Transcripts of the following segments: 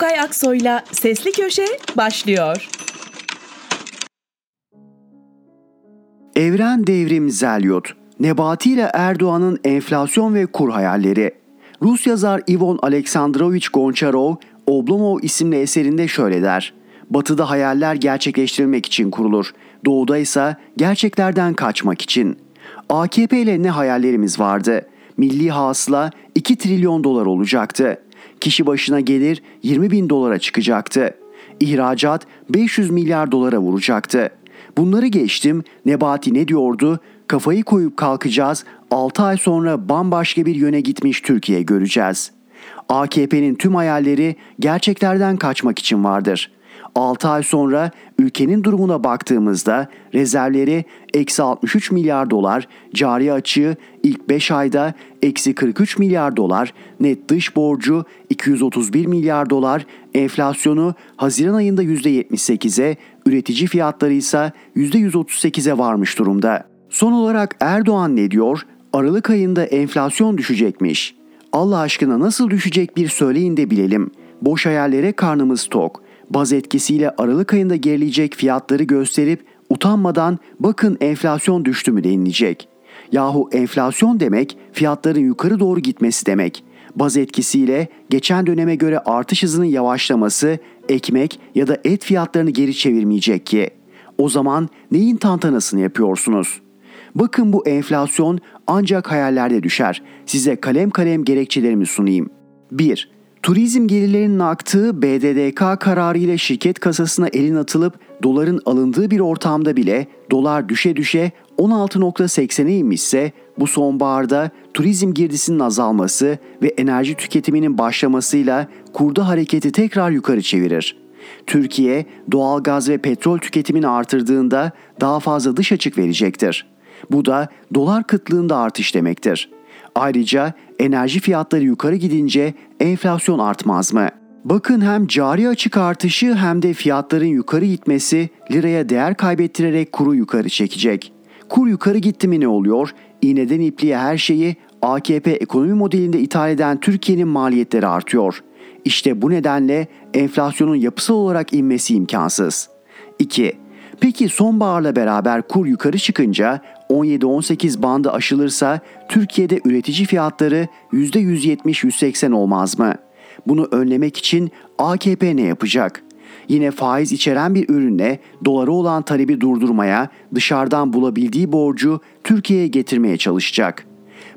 Gökay Aksoy'la Sesli Köşe başlıyor. Evren Devrim Zelyot, Nebati ile Erdoğan'ın enflasyon ve kur hayalleri. Rus yazar Ivon Aleksandrovich Goncharov, Oblomov isimli eserinde şöyle der. Batıda hayaller gerçekleştirilmek için kurulur. Doğuda ise gerçeklerden kaçmak için. AKP ile ne hayallerimiz vardı? Milli hasıla 2 trilyon dolar olacaktı. Kişi başına gelir 20 bin dolara çıkacaktı. İhracat 500 milyar dolara vuracaktı. Bunları geçtim. Nebati ne diyordu? Kafayı koyup kalkacağız. 6 ay sonra bambaşka bir yöne gitmiş Türkiye göreceğiz. AKP'nin tüm hayalleri gerçeklerden kaçmak için vardır. 6 ay sonra ülkenin durumuna baktığımızda rezervleri eksi 63 milyar dolar, cari açığı ilk 5 ayda eksi 43 milyar dolar, net dış borcu 231 milyar dolar, enflasyonu Haziran ayında %78'e, üretici fiyatları ise %138'e varmış durumda. Son olarak Erdoğan ne diyor? Aralık ayında enflasyon düşecekmiş. Allah aşkına nasıl düşecek bir söyleyin de bilelim. Boş hayallere karnımız tok. Baz etkisiyle Aralık ayında gerileyecek fiyatları gösterip utanmadan bakın enflasyon düştü mü denilecek. Yahu enflasyon demek fiyatların yukarı doğru gitmesi demek. Baz etkisiyle geçen döneme göre artış hızının yavaşlaması ekmek ya da et fiyatlarını geri çevirmeyecek ki. O zaman neyin tantanasını yapıyorsunuz? Bakın bu enflasyon ancak hayallerde düşer. Size kalem kalem gerekçelerimi sunayım. 1. Turizm gelirlerinin aktığı BDDK kararı ile şirket kasasına elin atılıp doların alındığı bir ortamda bile dolar düşe düşe 16.80'e inmişse bu sonbaharda turizm girdisinin azalması ve enerji tüketiminin başlamasıyla kurda hareketi tekrar yukarı çevirir. Türkiye doğal gaz ve petrol tüketimini artırdığında daha fazla dış açık verecektir. Bu da dolar kıtlığında artış demektir. Ayrıca enerji fiyatları yukarı gidince enflasyon artmaz mı? Bakın hem cari açık artışı hem de fiyatların yukarı gitmesi liraya değer kaybettirerek kuru yukarı çekecek. Kur yukarı gitti mi ne oluyor? İğneden ipliğe her şeyi AKP ekonomi modelinde ithal eden Türkiye'nin maliyetleri artıyor. İşte bu nedenle enflasyonun yapısal olarak inmesi imkansız. 2. Peki sonbaharla beraber kur yukarı çıkınca 17-18 bandı aşılırsa Türkiye'de üretici fiyatları %170-180 olmaz mı? Bunu önlemek için AKP ne yapacak? Yine faiz içeren bir ürünle dolara olan talebi durdurmaya, dışarıdan bulabildiği borcu Türkiye'ye getirmeye çalışacak.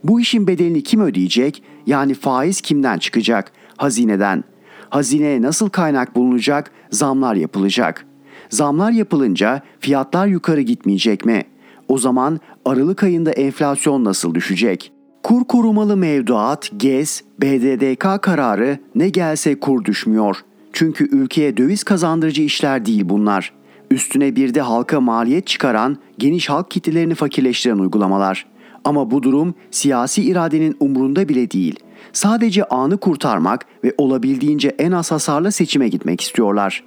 Bu işin bedelini kim ödeyecek? Yani faiz kimden çıkacak? Hazineden. Hazineye nasıl kaynak bulunacak? Zamlar yapılacak. Zamlar yapılınca fiyatlar yukarı gitmeyecek mi? O zaman Aralık ayında enflasyon nasıl düşecek? Kur korumalı mevduat, GEZ, BDDK kararı ne gelse kur düşmüyor. Çünkü ülkeye döviz kazandırıcı işler değil bunlar. Üstüne bir de halka maliyet çıkaran, geniş halk kitlelerini fakirleştiren uygulamalar. Ama bu durum siyasi iradenin umrunda bile değil. Sadece anı kurtarmak ve olabildiğince en az hasarla seçime gitmek istiyorlar.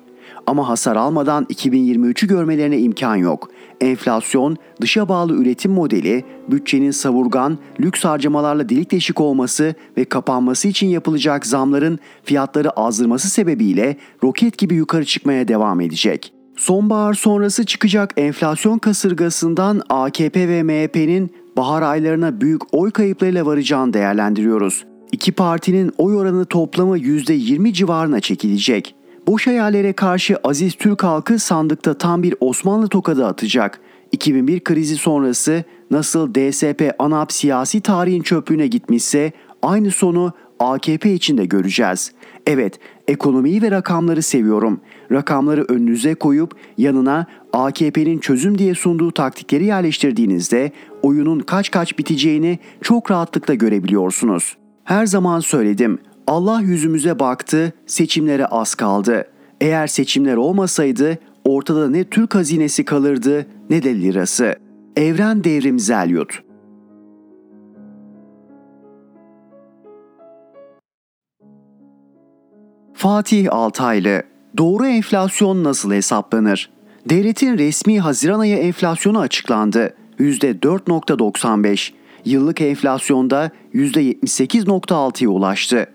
Ama hasar almadan 2023'ü görmelerine imkan yok. Enflasyon, dışa bağlı üretim modeli, bütçenin savurgan, lüks harcamalarla delik deşik olması ve kapanması için yapılacak zamların fiyatları azdırması sebebiyle roket gibi yukarı çıkmaya devam edecek. Sonbahar sonrası çıkacak enflasyon kasırgasından AKP ve MHP'nin bahar aylarına büyük oy kayıplarıyla varacağını değerlendiriyoruz. İki partinin oy oranı toplamı %20 civarına çekilecek. Boş hayallere karşı aziz Türk halkı sandıkta tam bir Osmanlı tokadı atacak. 2001 krizi sonrası nasıl DSP ANAP siyasi tarihin çöplüğüne gitmişse aynı sonu AKP için de göreceğiz. Evet, ekonomiyi ve rakamları seviyorum. Rakamları önünüze koyup yanına AKP'nin çözüm diye sunduğu taktikleri yerleştirdiğinizde oyunun kaç kaç biteceğini çok rahatlıkla görebiliyorsunuz. Her zaman söyledim. Allah yüzümüze baktı, seçimlere az kaldı. Eğer seçimler olmasaydı ortada ne Türk hazinesi kalırdı ne de lirası. Evren Devrim Zelyut Fatih Altaylı Doğru enflasyon nasıl hesaplanır? Devletin resmi Haziran ayı enflasyonu açıklandı. %4.95. Yıllık enflasyonda %78.6'ya ulaştı.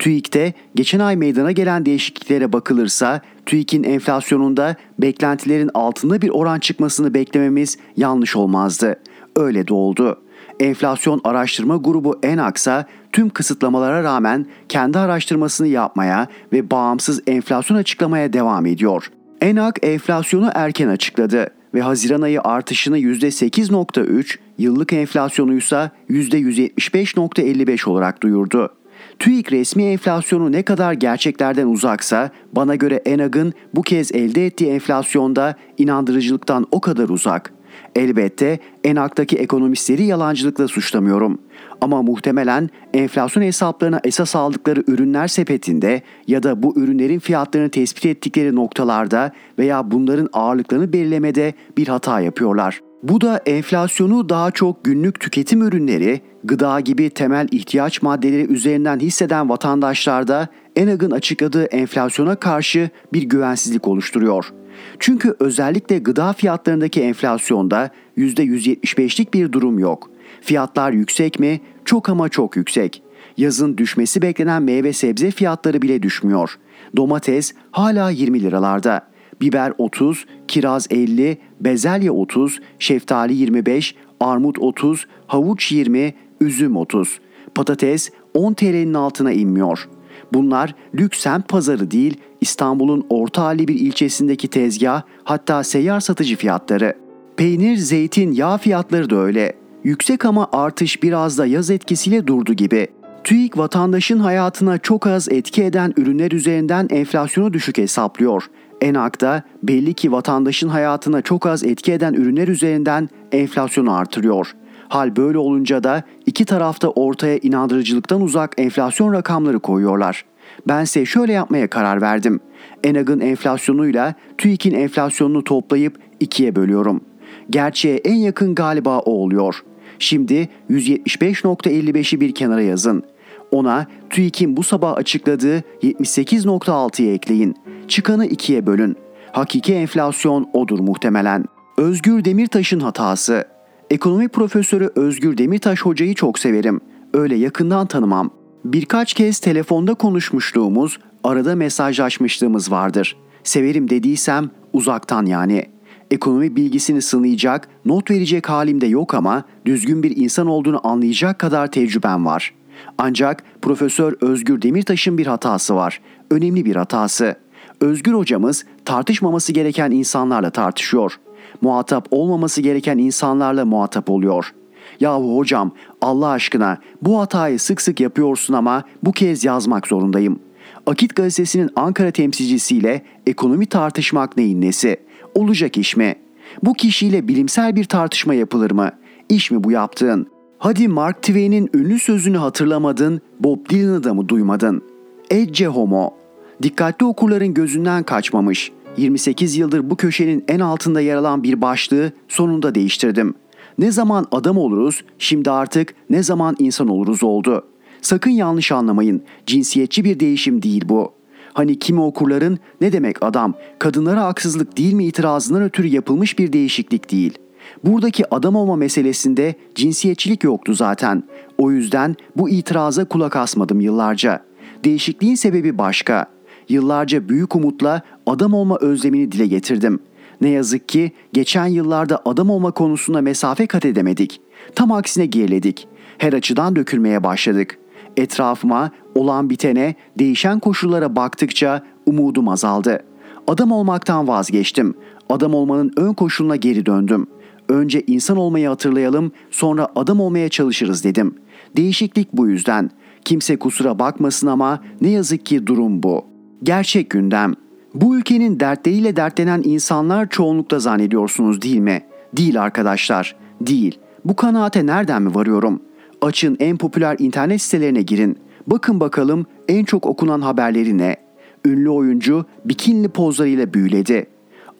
TÜİK'te geçen ay meydana gelen değişikliklere bakılırsa TÜİK'in enflasyonunda beklentilerin altında bir oran çıkmasını beklememiz yanlış olmazdı. Öyle de oldu. Enflasyon Araştırma Grubu ENAKS'a tüm kısıtlamalara rağmen kendi araştırmasını yapmaya ve bağımsız enflasyon açıklamaya devam ediyor. ENAK enflasyonu erken açıkladı ve Haziran ayı artışını %8.3, yıllık enflasyonu ise %175.55 olarak duyurdu. TÜİK resmi enflasyonu ne kadar gerçeklerden uzaksa bana göre ENAG'ın bu kez elde ettiği enflasyonda inandırıcılıktan o kadar uzak. Elbette ENAG'daki ekonomistleri yalancılıkla suçlamıyorum. Ama muhtemelen enflasyon hesaplarına esas aldıkları ürünler sepetinde ya da bu ürünlerin fiyatlarını tespit ettikleri noktalarda veya bunların ağırlıklarını belirlemede bir hata yapıyorlar. Bu da enflasyonu daha çok günlük tüketim ürünleri, gıda gibi temel ihtiyaç maddeleri üzerinden hisseden vatandaşlarda ENAG'ın açıkladığı enflasyona karşı bir güvensizlik oluşturuyor. Çünkü özellikle gıda fiyatlarındaki enflasyonda %175'lik bir durum yok. Fiyatlar yüksek mi? Çok ama çok yüksek. Yazın düşmesi beklenen meyve sebze fiyatları bile düşmüyor. Domates hala 20 liralarda. Biber 30, kiraz 50, bezelye 30, şeftali 25, armut 30, havuç 20, üzüm 30. Patates 10 TL'nin altına inmiyor. Bunlar lüks semt pazarı değil, İstanbul'un orta halli bir ilçesindeki tezgah hatta seyyar satıcı fiyatları. Peynir, zeytin, yağ fiyatları da öyle. Yüksek ama artış biraz da yaz etkisiyle durdu gibi. TÜİK vatandaşın hayatına çok az etki eden ürünler üzerinden enflasyonu düşük hesaplıyor. ENAK belli ki vatandaşın hayatına çok az etki eden ürünler üzerinden enflasyonu artırıyor. Hal böyle olunca da iki tarafta ortaya inandırıcılıktan uzak enflasyon rakamları koyuyorlar. Bense şöyle yapmaya karar verdim. ENAG'ın enflasyonuyla TÜİK'in enflasyonunu toplayıp ikiye bölüyorum. Gerçeğe en yakın galiba o oluyor. Şimdi 175.55'i bir kenara yazın. Ona TÜİK'in bu sabah açıkladığı 78.6'yı ekleyin. Çıkanı ikiye bölün. Hakiki enflasyon odur muhtemelen. Özgür Demirtaş'ın hatası. Ekonomi profesörü Özgür Demirtaş hocayı çok severim. Öyle yakından tanımam. Birkaç kez telefonda konuşmuşluğumuz, arada mesajlaşmışlığımız vardır. Severim dediysem uzaktan yani. Ekonomi bilgisini sınayacak, not verecek halimde yok ama düzgün bir insan olduğunu anlayacak kadar tecrübem var. Ancak Profesör Özgür Demirtaş'ın bir hatası var. Önemli bir hatası. Özgür hocamız tartışmaması gereken insanlarla tartışıyor. Muhatap olmaması gereken insanlarla muhatap oluyor. Yahu hocam Allah aşkına bu hatayı sık sık yapıyorsun ama bu kez yazmak zorundayım. Akit gazetesinin Ankara temsilcisiyle ekonomi tartışmak neyin nesi? Olacak iş mi? Bu kişiyle bilimsel bir tartışma yapılır mı? İş mi bu yaptığın? Hadi Mark Twain'in ünlü sözünü hatırlamadın, Bob Dylan'ı da mı duymadın? Ecce homo. Dikkatli okurların gözünden kaçmamış. 28 yıldır bu köşenin en altında yer alan bir başlığı sonunda değiştirdim. Ne zaman adam oluruz, şimdi artık ne zaman insan oluruz oldu. Sakın yanlış anlamayın, cinsiyetçi bir değişim değil bu. Hani kimi okurların ne demek adam, kadınlara haksızlık değil mi itirazından ötürü yapılmış bir değişiklik değil. Buradaki adam olma meselesinde cinsiyetçilik yoktu zaten. O yüzden bu itiraza kulak asmadım yıllarca. Değişikliğin sebebi başka. Yıllarca büyük umutla adam olma özlemini dile getirdim. Ne yazık ki geçen yıllarda adam olma konusunda mesafe kat edemedik. Tam aksine geriledik. Her açıdan dökülmeye başladık. Etrafıma, olan bitene, değişen koşullara baktıkça umudum azaldı. Adam olmaktan vazgeçtim. Adam olmanın ön koşuluna geri döndüm. Önce insan olmayı hatırlayalım, sonra adam olmaya çalışırız dedim. Değişiklik bu yüzden. Kimse kusura bakmasın ama ne yazık ki durum bu. Gerçek gündem. Bu ülkenin dertleriyle dertlenen insanlar çoğunlukla zannediyorsunuz değil mi? Değil arkadaşlar, değil. Bu kanaate nereden mi varıyorum? Açın en popüler internet sitelerine girin. Bakın bakalım en çok okunan haberleri ne? Ünlü oyuncu bikinli pozlarıyla büyüledi.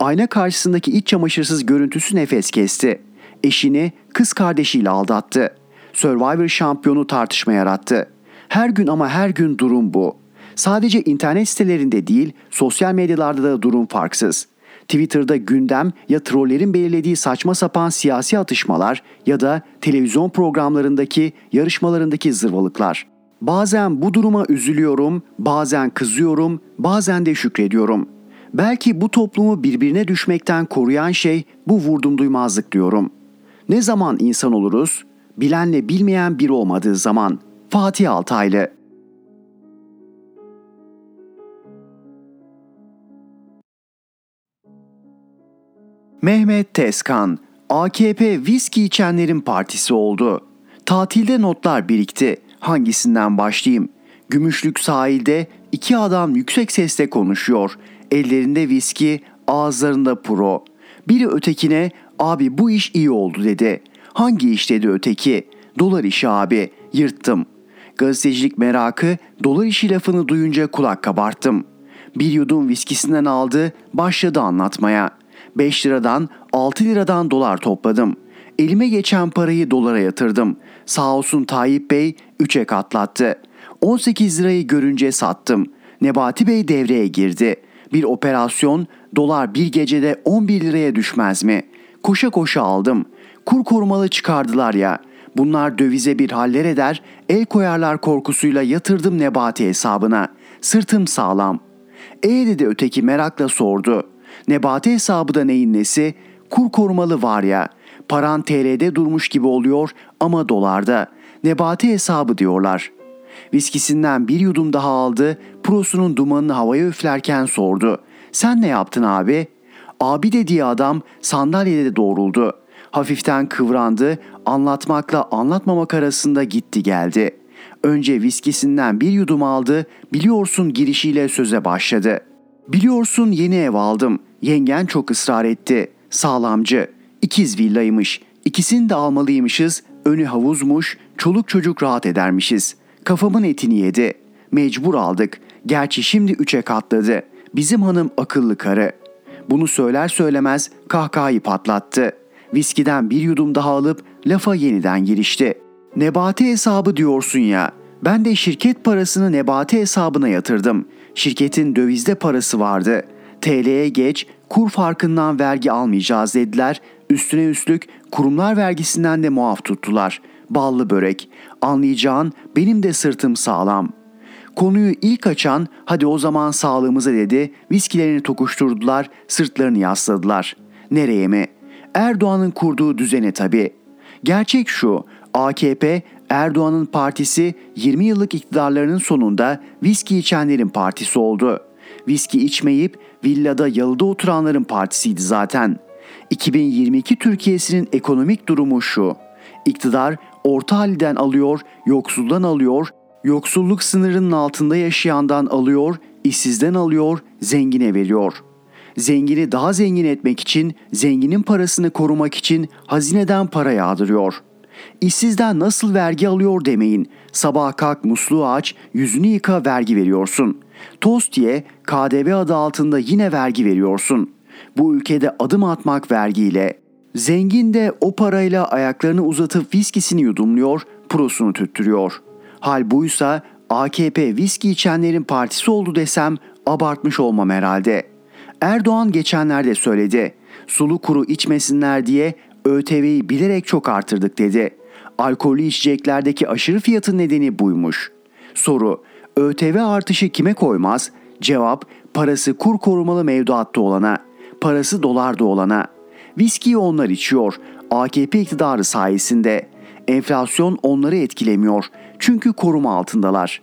Ayna karşısındaki iç çamaşırsız görüntüsü nefes kesti. Eşini kız kardeşiyle aldattı. Survivor şampiyonu tartışma yarattı. Her gün ama her gün durum bu. Sadece internet sitelerinde değil, sosyal medyalarda da durum farksız. Twitter'da gündem ya trollerin belirlediği saçma sapan siyasi atışmalar ya da televizyon programlarındaki yarışmalarındaki zırvalıklar. Bazen bu duruma üzülüyorum, bazen kızıyorum, bazen de şükrediyorum. Belki bu toplumu birbirine düşmekten koruyan şey bu vurdum duymazlık diyorum. Ne zaman insan oluruz? Bilenle bilmeyen biri olmadığı zaman. Fatih Altaylı Mehmet Tezkan, AKP viski içenlerin partisi oldu. Tatilde notlar birikti. Hangisinden başlayayım? Gümüşlük sahilde iki adam yüksek sesle konuşuyor. Ellerinde viski, ağızlarında puro. Biri ötekine abi bu iş iyi oldu dedi. Hangi iş dedi öteki? Dolar işi abi. Yırttım. Gazetecilik merakı dolar işi lafını duyunca kulak kabarttım. Bir yudum viskisinden aldı, başladı anlatmaya. 5 liradan 6 liradan dolar topladım. Elime geçen parayı dolara yatırdım. Sağ olsun Tayyip Bey 3'e katlattı. 18 lirayı görünce sattım. Nebati Bey devreye girdi. Bir operasyon dolar bir gecede 11 liraya düşmez mi? Koşa koşa aldım. Kur korumalı çıkardılar ya. Bunlar dövize bir haller eder, el koyarlar korkusuyla yatırdım Nebati hesabına. Sırtım sağlam. E dedi öteki merakla sordu. Nebati hesabı da neyin nesi? Kur korumalı var ya. Paran TL'de durmuş gibi oluyor ama dolarda. Nebati hesabı diyorlar. Viskisinden bir yudum daha aldı, prosunun dumanını havaya üflerken sordu. Sen ne yaptın abi? Abi dediği adam sandalyede doğruldu. Hafiften kıvrandı, anlatmakla anlatmamak arasında gitti geldi. Önce viskisinden bir yudum aldı, biliyorsun girişiyle söze başladı. Biliyorsun yeni ev aldım. Yengen çok ısrar etti. Sağlamcı. İkiz villaymış. İkisini de almalıymışız. Önü havuzmuş. Çoluk çocuk rahat edermişiz. Kafamın etini yedi. Mecbur aldık. Gerçi şimdi üçe katladı. Bizim hanım akıllı karı. Bunu söyler söylemez kahkahayı patlattı. Viskiden bir yudum daha alıp lafa yeniden girişti. Nebati hesabı diyorsun ya. Ben de şirket parasını Nebati hesabına yatırdım. Şirketin dövizde parası vardı. TL'ye geç, kur farkından vergi almayacağız dediler. Üstüne üstlük kurumlar vergisinden de muaf tuttular. Ballı börek. Anlayacağın benim de sırtım sağlam. Konuyu ilk açan hadi o zaman sağlığımıza dedi. Viskilerini tokuşturdular, sırtlarını yasladılar. Nereye mi? Erdoğan'ın kurduğu düzene tabii. Gerçek şu, AKP Erdoğan'ın partisi 20 yıllık iktidarlarının sonunda viski içenlerin partisi oldu. Viski içmeyip villada yalıda oturanların partisiydi zaten. 2022 Türkiye'sinin ekonomik durumu şu. İktidar orta halden alıyor, yoksuldan alıyor, yoksulluk sınırının altında yaşayandan alıyor, işsizden alıyor, zengine veriyor. Zengini daha zengin etmek için, zenginin parasını korumak için hazineden para yağdırıyor.'' İşsizden nasıl vergi alıyor demeyin. Sabah kalk musluğu aç, yüzünü yıka vergi veriyorsun. Tost ye, KDV adı altında yine vergi veriyorsun. Bu ülkede adım atmak vergiyle. Zengin de o parayla ayaklarını uzatıp viskisini yudumluyor, prosunu tüttürüyor. Hal buysa AKP viski içenlerin partisi oldu desem abartmış olmam herhalde. Erdoğan geçenlerde söyledi. Sulu kuru içmesinler diye ÖTV'yi bilerek çok artırdık dedi. Alkollü içeceklerdeki aşırı fiyatın nedeni buymuş. Soru, ÖTV artışı kime koymaz? Cevap, parası kur korumalı mevduatta olana, parası dolarda olana. Viskiyi onlar içiyor, AKP iktidarı sayesinde. Enflasyon onları etkilemiyor çünkü koruma altındalar.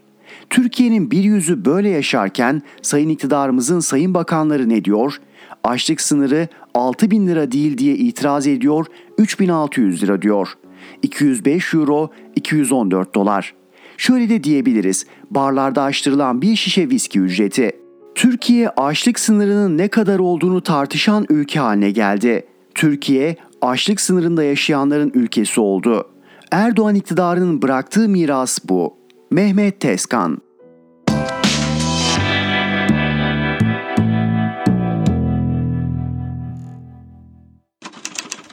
Türkiye'nin bir yüzü böyle yaşarken sayın iktidarımızın sayın bakanları ne diyor? Açlık sınırı 6 bin lira değil diye itiraz ediyor, 3600 lira diyor. 205 euro, 214 dolar. Şöyle de diyebiliriz, barlarda açtırılan bir şişe viski ücreti. Türkiye açlık sınırının ne kadar olduğunu tartışan ülke haline geldi. Türkiye açlık sınırında yaşayanların ülkesi oldu. Erdoğan iktidarının bıraktığı miras bu. Mehmet Tezkan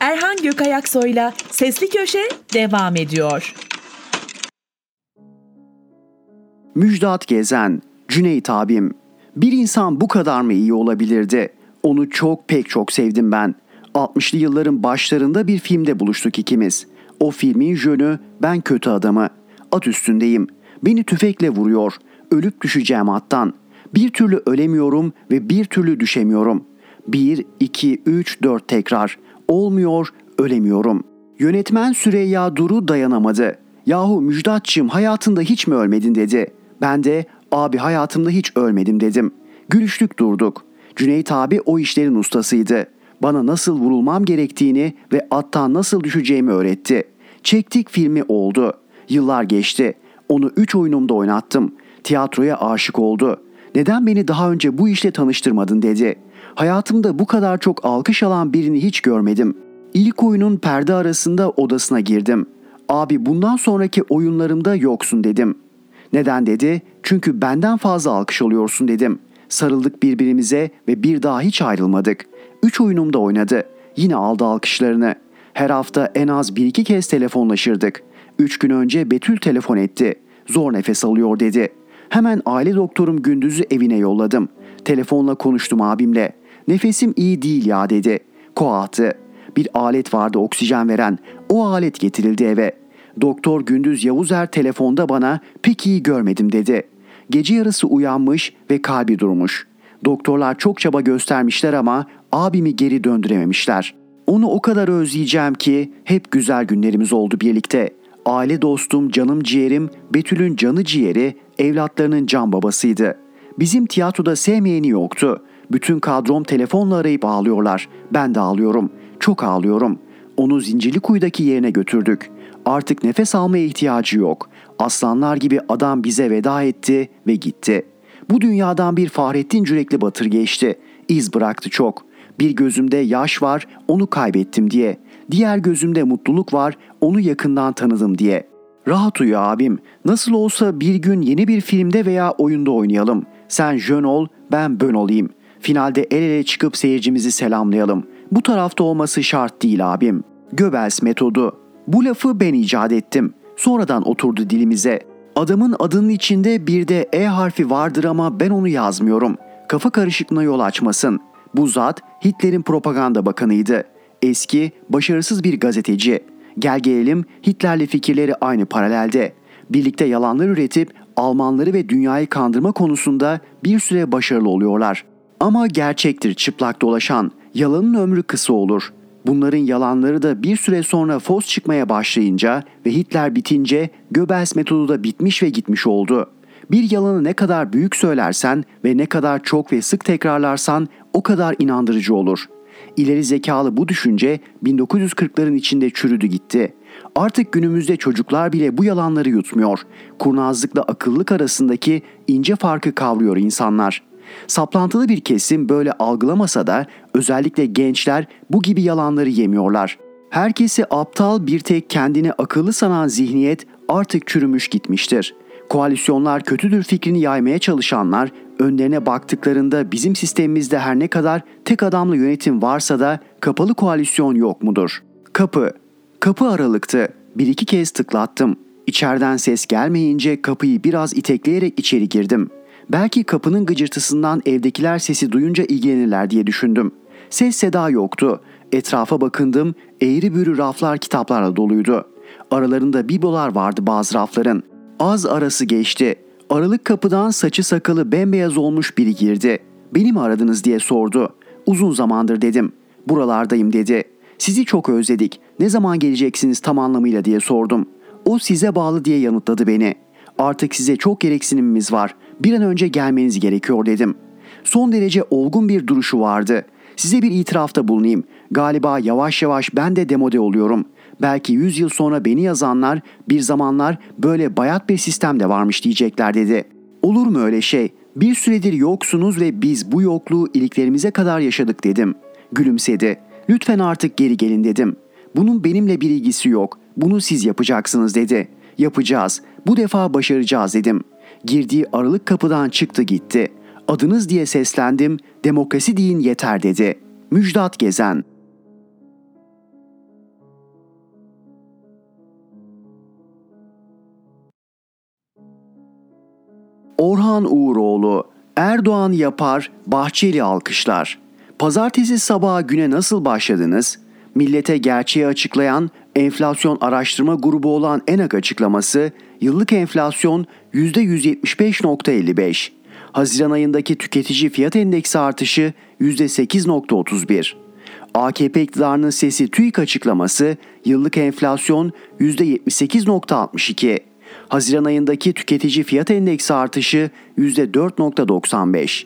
Erhan Gökayaksoy'la Sesli Köşe devam ediyor. Müjdat Gezen, Cüneyt abim. Bir insan bu kadar mı iyi olabilirdi? Onu çok pek çok sevdim ben. 60'lı yılların başlarında bir filmde buluştuk ikimiz. O filmin jönü ben kötü adamı. At üstündeyim. Beni tüfekle vuruyor. Ölüp düşeceğim attan. Bir türlü ölemiyorum ve bir türlü düşemiyorum. Bir, iki, üç, dört tekrar. Olmuyor, ölemiyorum. Yönetmen Süreyya Duru dayanamadı. Yahu Müjdatçım hayatında hiç mi ölmedin dedi. Ben de abi hayatımda hiç ölmedim dedim. Gülüşlük durduk. Cüneyt abi o işlerin ustasıydı. Bana nasıl vurulmam gerektiğini ve attan nasıl düşeceğimi öğretti. Çektik filmi oldu. Yıllar geçti. Onu üç oyunumda oynattım. Tiyatroya aşık oldu. Neden beni daha önce bu işle tanıştırmadın dedi. Hayatımda bu kadar çok alkış alan birini hiç görmedim. İlk oyunun perde arasında odasına girdim. Abi bundan sonraki oyunlarımda yoksun dedim. Neden dedi? Çünkü benden fazla alkış alıyorsun dedim. Sarıldık birbirimize ve bir daha hiç ayrılmadık. Üç oyunumda oynadı. Yine aldı alkışlarını. Her hafta en az bir iki kez telefonlaşırdık. Üç gün önce Betül telefon etti. Zor nefes alıyor dedi. Hemen aile doktorum Gündüz'ü evine yolladım. Telefonla konuştum abimle. Nefesim iyi değil ya dedi. Koahtı. Bir alet vardı oksijen veren. O alet getirildi eve. Doktor Gündüz Yavuzer telefonda bana pek iyi görmedim dedi. Gece yarısı uyanmış ve kalbi durmuş. Doktorlar çok çaba göstermişler ama abimi geri döndürememişler. Onu o kadar özleyeceğim ki hep güzel günlerimiz oldu birlikte. Aile dostum, canım ciğerim, Betül'ün canı ciğeri, evlatlarının can babasıydı. Bizim tiyatroda sevmeyeni yoktu. Bütün kadrom telefonla arayıp ağlıyorlar. Ben de ağlıyorum. Çok ağlıyorum. Onu Zincirlikuyu'daki yerine götürdük. Artık nefes almaya ihtiyacı yok. Aslanlar gibi adam bize veda etti ve gitti. Bu dünyadan bir Fahrettin Cürekli Batır geçti. İz bıraktı çok. Bir gözümde yaş var, onu kaybettim diye. Diğer gözümde mutluluk var, onu yakından tanıdım diye. Rahat uyu abim. Nasıl olsa bir gün yeni bir filmde veya oyunda oynayalım. Sen jön ol, ben bön olayım. Finalde el ele çıkıp seyircimizi selamlayalım. Bu tarafta olması şart değil abim. Göbels metodu. Bu lafı ben icat ettim. Sonradan oturdu dilimize. Adamın adının içinde bir de E harfi vardır ama ben onu yazmıyorum. Kafa karışıklığına yol açmasın. Bu zat Hitler'in propaganda bakanıydı. Eski, başarısız bir gazeteci. Gel gelelim Hitler'le fikirleri aynı paralelde. Birlikte yalanlar üretip Almanları ve dünyayı kandırma konusunda bir süre başarılı oluyorlar. Ama gerçektir çıplak dolaşan. Yalanın ömrü kısa olur. Bunların yalanları da bir süre sonra fos çıkmaya başlayınca ve Hitler bitince Göbels metodu da bitmiş ve gitmiş oldu. Bir yalanı ne kadar büyük söylersen ve ne kadar çok ve sık tekrarlarsan o kadar inandırıcı olur. İleri zekalı bu düşünce 1940'ların içinde çürüdü gitti. Artık günümüzde çocuklar bile bu yalanları yutmuyor. Kurnazlıkla akıllık arasındaki ince farkı kavruyor insanlar. Saplantılı bir kesim böyle algılamasa da özellikle gençler bu gibi yalanları yemiyorlar. Herkesi aptal bir tek kendini akıllı sanan zihniyet artık çürümüş gitmiştir. Koalisyonlar kötüdür fikrini yaymaya çalışanlar önlerine baktıklarında bizim sistemimizde her ne kadar tek adamlı yönetim varsa da kapalı koalisyon yok mudur? Kapı. Kapı aralıktı. Bir iki kez tıklattım. İçeriden ses gelmeyince kapıyı biraz itekleyerek içeri girdim. Belki kapının gıcırtısından evdekiler sesi duyunca ilgilenirler diye düşündüm. Ses seda yoktu. Etrafa bakındım. Eğri bürü raflar kitaplarla doluydu. Aralarında bibolar vardı bazı rafların. Az arası geçti. Aralık kapıdan saçı sakalı bembeyaz olmuş biri girdi. Beni mi aradınız diye sordu. Uzun zamandır dedim. Buralardayım dedi. Sizi çok özledik. Ne zaman geleceksiniz tam anlamıyla diye sordum. O size bağlı diye yanıtladı beni. Artık size çok gereksinimimiz var. Bir an önce gelmeniz gerekiyor dedim. Son derece olgun bir duruşu vardı. Size bir itirafta bulunayım. Galiba yavaş yavaş ben de demode oluyorum. Belki 100 yıl sonra beni yazanlar bir zamanlar böyle bayat bir sistem de varmış diyecekler dedi. Olur mu öyle şey? Bir süredir yoksunuz ve biz bu yokluğu iliklerimize kadar yaşadık dedim. Gülümsedi. Lütfen artık geri gelin dedim. Bunun benimle bir ilgisi yok. Bunu siz yapacaksınız dedi. Yapacağız. Bu defa başaracağız dedim. Girdiği aralık kapıdan çıktı gitti. Adınız diye seslendim. Demokrasi deyin yeter dedi. Müjdat Gezen Orhan Uğuroğlu Erdoğan yapar, Bahçeli alkışlar. Pazartesi sabahı güne nasıl başladınız? millete gerçeği açıklayan enflasyon araştırma grubu olan ENAK açıklaması yıllık enflasyon %175.55. Haziran ayındaki tüketici fiyat endeksi artışı %8.31. AKP iktidarının sesi TÜİK açıklaması yıllık enflasyon %78.62. Haziran ayındaki tüketici fiyat endeksi artışı %4.95.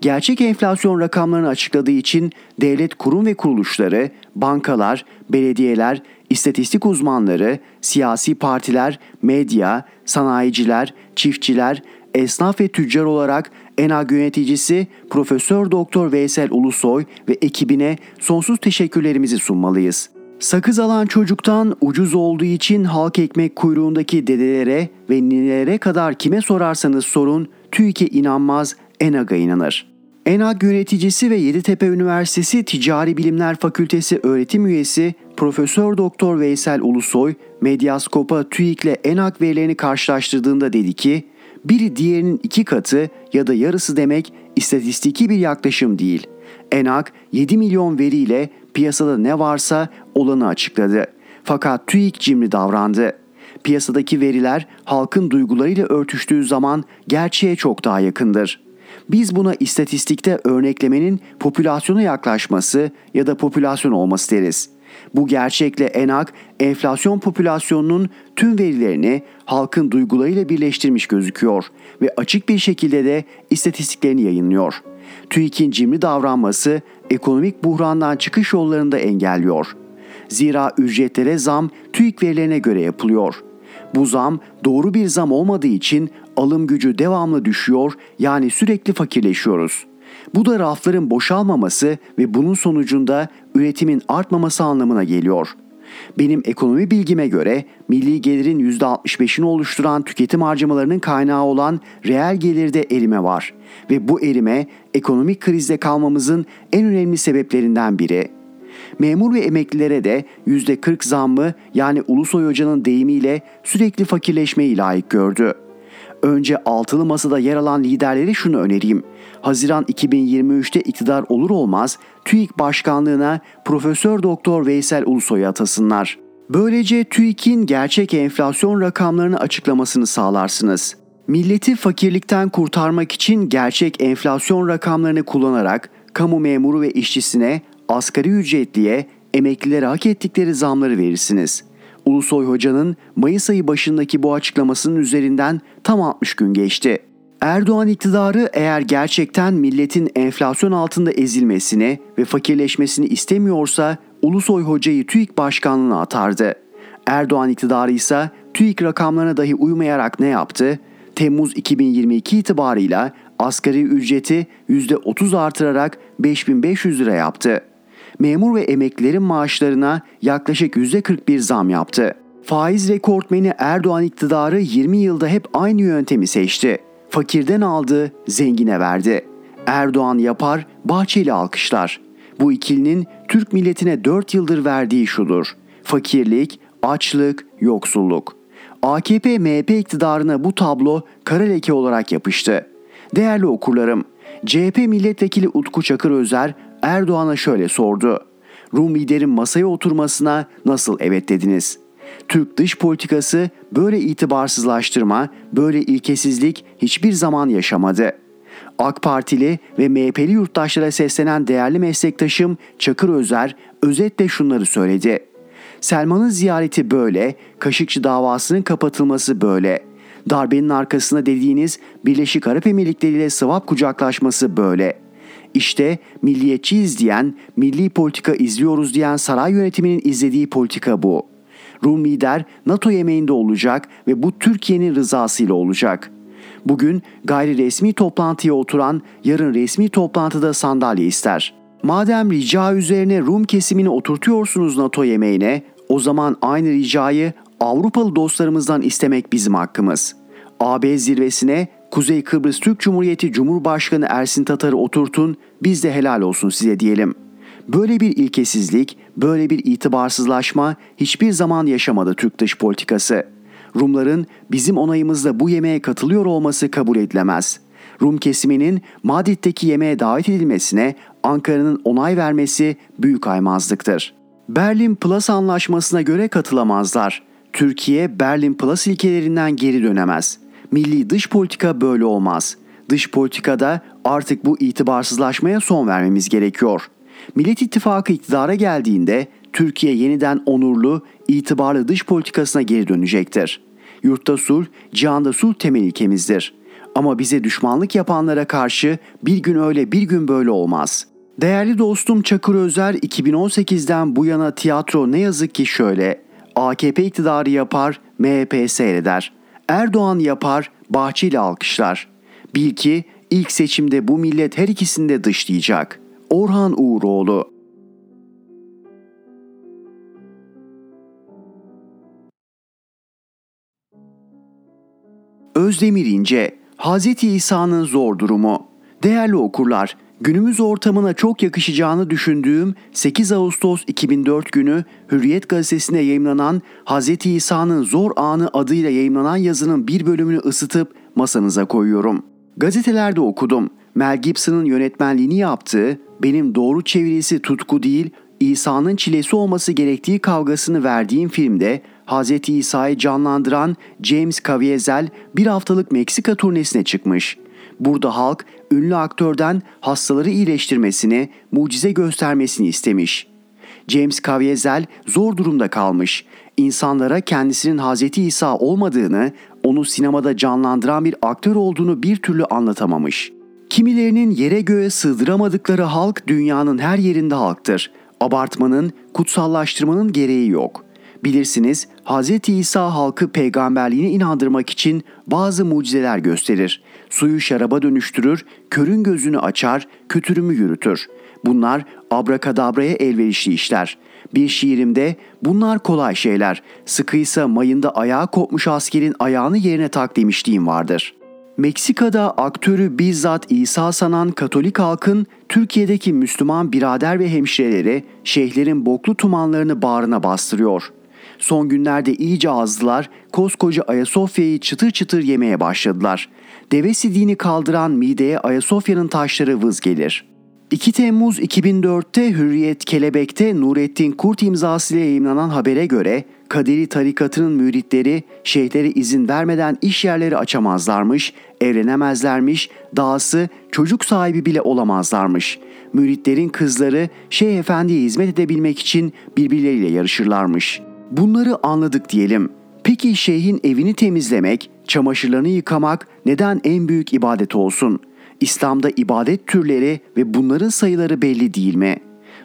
Gerçek enflasyon rakamlarını açıkladığı için devlet kurum ve kuruluşları, bankalar, belediyeler, istatistik uzmanları, siyasi partiler, medya, sanayiciler, çiftçiler, esnaf ve tüccar olarak ENAG yöneticisi Profesör Doktor Veysel Ulusoy ve ekibine sonsuz teşekkürlerimizi sunmalıyız. Sakız alan çocuktan ucuz olduğu için halk ekmek kuyruğundaki dedelere ve ninelere kadar kime sorarsanız sorun TÜİK'e inanmaz, ENAG'a inanır. ENAG yöneticisi ve Yeditepe Üniversitesi Ticari Bilimler Fakültesi öğretim üyesi Profesör Doktor Veysel Ulusoy, Medyaskop'a TÜİK ile ENAG verilerini karşılaştırdığında dedi ki, biri diğerinin iki katı ya da yarısı demek istatistiki bir yaklaşım değil. ENAG 7 milyon veriyle piyasada ne varsa olanı açıkladı. Fakat TÜİK cimri davrandı. Piyasadaki veriler halkın duygularıyla örtüştüğü zaman gerçeğe çok daha yakındır. Biz buna istatistikte örneklemenin popülasyona yaklaşması ya da popülasyon olması deriz. Bu gerçekle ENAK enflasyon popülasyonunun tüm verilerini halkın duygularıyla birleştirmiş gözüküyor ve açık bir şekilde de istatistiklerini yayınlıyor. TÜİK'in cimri davranması ekonomik buhrandan çıkış yollarını da engelliyor. Zira ücretlere zam TÜİK verilerine göre yapılıyor. Bu zam doğru bir zam olmadığı için alım gücü devamlı düşüyor yani sürekli fakirleşiyoruz. Bu da rafların boşalmaması ve bunun sonucunda üretimin artmaması anlamına geliyor. Benim ekonomi bilgime göre milli gelirin %65'ini oluşturan tüketim harcamalarının kaynağı olan reel gelirde erime var ve bu erime ekonomik krizde kalmamızın en önemli sebeplerinden biri. Memur ve emeklilere de %40 zammı yani Ulusoy Hoca'nın deyimiyle sürekli fakirleşmeyi layık gördü. Önce altılı masada yer alan liderlere şunu önereyim. Haziran 2023'te iktidar olur olmaz TÜİK başkanlığına Profesör Doktor Veysel Ulusoy'u atasınlar. Böylece TÜİK'in gerçek enflasyon rakamlarını açıklamasını sağlarsınız. Milleti fakirlikten kurtarmak için gerçek enflasyon rakamlarını kullanarak kamu memuru ve işçisine, asgari ücretliye, emeklilere hak ettikleri zamları verirsiniz.'' Ulusoy Hoca'nın Mayıs ayı başındaki bu açıklamasının üzerinden tam 60 gün geçti. Erdoğan iktidarı eğer gerçekten milletin enflasyon altında ezilmesini ve fakirleşmesini istemiyorsa Ulusoy Hoca'yı TÜİK başkanlığına atardı. Erdoğan iktidarı ise TÜİK rakamlarına dahi uymayarak ne yaptı? Temmuz 2022 itibarıyla asgari ücreti %30 artırarak 5500 lira yaptı memur ve emeklilerin maaşlarına yaklaşık %41 zam yaptı. Faiz rekortmeni Erdoğan iktidarı 20 yılda hep aynı yöntemi seçti. Fakirden aldı, zengine verdi. Erdoğan yapar, Bahçeli alkışlar. Bu ikilinin Türk milletine 4 yıldır verdiği şudur. Fakirlik, açlık, yoksulluk. AKP MHP iktidarına bu tablo kara leke olarak yapıştı. Değerli okurlarım, CHP milletvekili Utku Çakır Özer Erdoğan'a şöyle sordu. Rum liderin masaya oturmasına nasıl evet dediniz? Türk dış politikası böyle itibarsızlaştırma, böyle ilkesizlik hiçbir zaman yaşamadı. AK Partili ve MHP'li yurttaşlara seslenen değerli meslektaşım Çakır Özer özetle şunları söyledi. Selman'ın ziyareti böyle, Kaşıkçı davasının kapatılması böyle. Darbenin arkasına dediğiniz Birleşik Arap Emirlikleri ile sıvap kucaklaşması böyle. İşte milliyetçiyiz diyen, milli politika izliyoruz diyen saray yönetiminin izlediği politika bu. Rum lider NATO yemeğinde olacak ve bu Türkiye'nin rızasıyla olacak. Bugün gayri resmi toplantıya oturan yarın resmi toplantıda sandalye ister. Madem rica üzerine Rum kesimini oturtuyorsunuz NATO yemeğine, o zaman aynı ricayı Avrupalı dostlarımızdan istemek bizim hakkımız. AB zirvesine Kuzey Kıbrıs Türk Cumhuriyeti Cumhurbaşkanı Ersin Tatar'ı oturtun, biz de helal olsun size diyelim. Böyle bir ilkesizlik, böyle bir itibarsızlaşma hiçbir zaman yaşamadı Türk dış politikası. Rumların bizim onayımızla bu yemeğe katılıyor olması kabul edilemez. Rum kesiminin Madrid'deki yemeğe davet edilmesine Ankara'nın onay vermesi büyük aymazlıktır. Berlin Plus anlaşmasına göre katılamazlar. Türkiye Berlin Plus ilkelerinden geri dönemez. Milli dış politika böyle olmaz. Dış politikada artık bu itibarsızlaşmaya son vermemiz gerekiyor. Millet İttifakı iktidara geldiğinde Türkiye yeniden onurlu, itibarlı dış politikasına geri dönecektir. Yurtta sulh, cihanda sulh temel ilkemizdir. Ama bize düşmanlık yapanlara karşı bir gün öyle bir gün böyle olmaz. Değerli dostum Çakır Özer 2018'den bu yana tiyatro ne yazık ki şöyle. AKP iktidarı yapar, MHP seyreder. Erdoğan yapar, Bahçeli alkışlar. Bil ki ilk seçimde bu millet her ikisini de dışlayacak. Orhan Uğuroğlu Özdemir İnce, Hz. İsa'nın zor durumu. Değerli okurlar, günümüz ortamına çok yakışacağını düşündüğüm 8 Ağustos 2004 günü Hürriyet gazetesinde yayımlanan Hz. İsa'nın zor anı adıyla yayımlanan yazının bir bölümünü ısıtıp masanıza koyuyorum. Gazetelerde okudum. Mel Gibson'ın yönetmenliğini yaptığı, benim doğru çevirisi tutku değil, İsa'nın çilesi olması gerektiği kavgasını verdiğim filmde Hz. İsa'yı canlandıran James Caviezel bir haftalık Meksika turnesine çıkmış. Burada halk ünlü aktörden hastaları iyileştirmesini, mucize göstermesini istemiş. James Caviezel zor durumda kalmış. İnsanlara kendisinin Hz. İsa olmadığını, onu sinemada canlandıran bir aktör olduğunu bir türlü anlatamamış. Kimilerinin yere göğe sığdıramadıkları halk dünyanın her yerinde halktır. Abartmanın, kutsallaştırmanın gereği yok. Bilirsiniz Hz. İsa halkı peygamberliğine inandırmak için bazı mucizeler gösterir. Suyu şaraba dönüştürür, körün gözünü açar, kötürümü yürütür. Bunlar abrakadabraya elverişli işler. Bir şiirimde bunlar kolay şeyler. Sıkıysa mayında ayağı kopmuş askerin ayağını yerine tak demişliğim vardır.'' Meksika'da aktörü bizzat İsa sanan Katolik halkın Türkiye'deki Müslüman birader ve hemşireleri şeyhlerin boklu tumanlarını bağrına bastırıyor. Son günlerde iyice azdılar, koskoca Ayasofya'yı çıtır çıtır yemeye başladılar. Deve sidiğini kaldıran mideye Ayasofya'nın taşları vız gelir.'' 2 Temmuz 2004'te Hürriyet Kelebek'te Nurettin Kurt imzasıyla yayınlanan habere göre Kaderi tarikatının müritleri şeyhlere izin vermeden iş yerleri açamazlarmış, evlenemezlermiş, dahası çocuk sahibi bile olamazlarmış. Müritlerin kızları Şeyh Efendi'ye hizmet edebilmek için birbirleriyle yarışırlarmış. Bunları anladık diyelim. Peki şeyhin evini temizlemek, çamaşırlarını yıkamak neden en büyük ibadet olsun?'' İslam'da ibadet türleri ve bunların sayıları belli değil mi?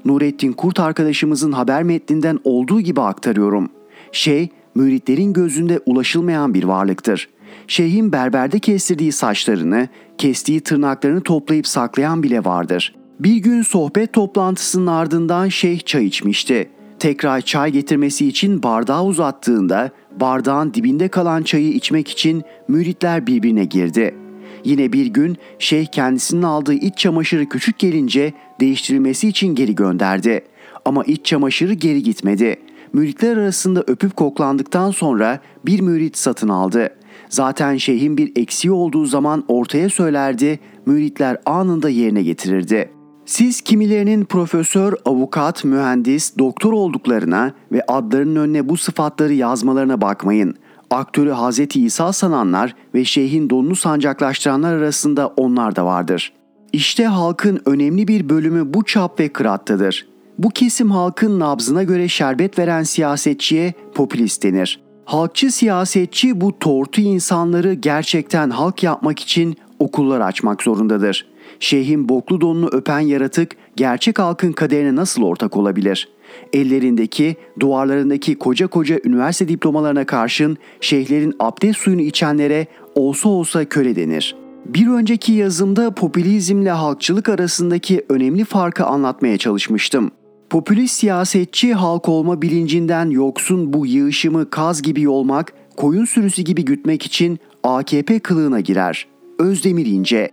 Nurettin Kurt arkadaşımızın haber metninden olduğu gibi aktarıyorum. Şey, müritlerin gözünde ulaşılmayan bir varlıktır. Şeyhin berberde kestirdiği saçlarını, kestiği tırnaklarını toplayıp saklayan bile vardır. Bir gün sohbet toplantısının ardından şeyh çay içmişti. Tekrar çay getirmesi için bardağı uzattığında bardağın dibinde kalan çayı içmek için müritler birbirine girdi.'' Yine bir gün şeyh kendisinin aldığı iç çamaşırı küçük gelince değiştirilmesi için geri gönderdi. Ama iç çamaşırı geri gitmedi. Müritler arasında öpüp koklandıktan sonra bir mürit satın aldı. Zaten şeyhin bir eksiği olduğu zaman ortaya söylerdi, müritler anında yerine getirirdi. Siz kimilerinin profesör, avukat, mühendis, doktor olduklarına ve adlarının önüne bu sıfatları yazmalarına bakmayın.'' aktörü Hz. İsa sananlar ve şeyhin donunu sancaklaştıranlar arasında onlar da vardır. İşte halkın önemli bir bölümü bu çap ve kırattadır. Bu kesim halkın nabzına göre şerbet veren siyasetçiye popülist denir. Halkçı siyasetçi bu tortu insanları gerçekten halk yapmak için okullar açmak zorundadır. Şeyhin boklu donunu öpen yaratık gerçek halkın kaderine nasıl ortak olabilir?'' Ellerindeki, duvarlarındaki koca koca üniversite diplomalarına karşın şeyhlerin abdest suyunu içenlere olsa olsa köle denir. Bir önceki yazımda popülizmle halkçılık arasındaki önemli farkı anlatmaya çalışmıştım. Popülist siyasetçi halk olma bilincinden yoksun bu yığışımı kaz gibi yolmak, koyun sürüsü gibi gütmek için AKP kılığına girer. Özdemir İnce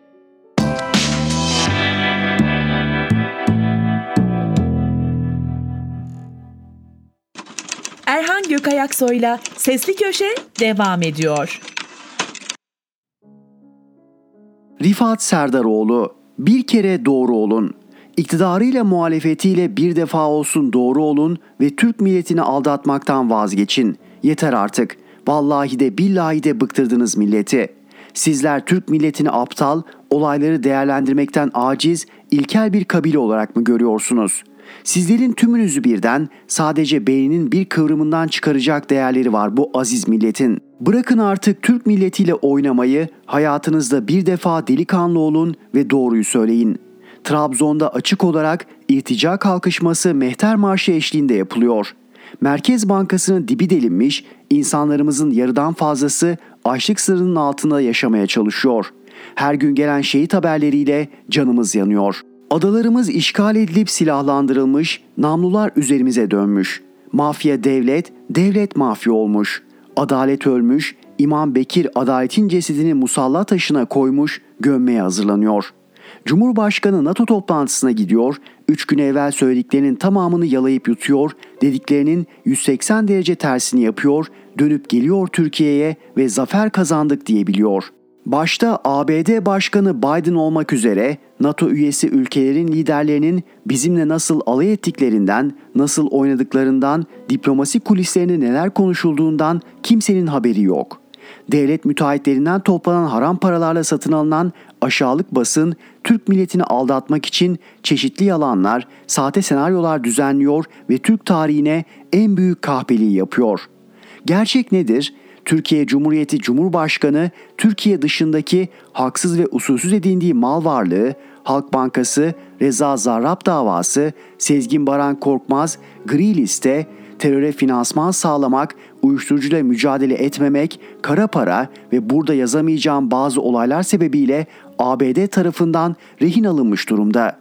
Erhan Gökayaksoy'la Sesli Köşe devam ediyor. Rifat Serdaroğlu Bir kere doğru olun. İktidarıyla muhalefetiyle bir defa olsun doğru olun ve Türk milletini aldatmaktan vazgeçin. Yeter artık. Vallahi de billahi de bıktırdınız milleti. Sizler Türk milletini aptal, olayları değerlendirmekten aciz, ilkel bir kabile olarak mı görüyorsunuz? Sizlerin tümünüzü birden sadece beyninin bir kıvrımından çıkaracak değerleri var bu aziz milletin. Bırakın artık Türk milletiyle oynamayı, hayatınızda bir defa delikanlı olun ve doğruyu söyleyin. Trabzon'da açık olarak irtica kalkışması Mehter Marşı eşliğinde yapılıyor. Merkez Bankası'nın dibi delinmiş, insanlarımızın yarıdan fazlası açlık sınırının altında yaşamaya çalışıyor. Her gün gelen şehit haberleriyle canımız yanıyor. Adalarımız işgal edilip silahlandırılmış, namlular üzerimize dönmüş. Mafya devlet, devlet mafya olmuş. Adalet ölmüş, İmam Bekir adaletin cesedini musalla taşına koymuş, gömmeye hazırlanıyor.'' Cumhurbaşkanı NATO toplantısına gidiyor, 3 gün evvel söylediklerinin tamamını yalayıp yutuyor, dediklerinin 180 derece tersini yapıyor, dönüp geliyor Türkiye'ye ve zafer kazandık diyebiliyor. Başta ABD Başkanı Biden olmak üzere NATO üyesi ülkelerin liderlerinin bizimle nasıl alay ettiklerinden, nasıl oynadıklarından, diplomasi kulislerinde neler konuşulduğundan kimsenin haberi yok.'' devlet müteahhitlerinden toplanan haram paralarla satın alınan aşağılık basın Türk milletini aldatmak için çeşitli yalanlar, sahte senaryolar düzenliyor ve Türk tarihine en büyük kahpeliği yapıyor. Gerçek nedir? Türkiye Cumhuriyeti Cumhurbaşkanı Türkiye dışındaki haksız ve usulsüz edindiği mal varlığı, Halk Bankası, Reza Zarrab davası, Sezgin Baran Korkmaz, gri liste, teröre finansman sağlamak, uyuşturucuyla mücadele etmemek, kara para ve burada yazamayacağım bazı olaylar sebebiyle ABD tarafından rehin alınmış durumda.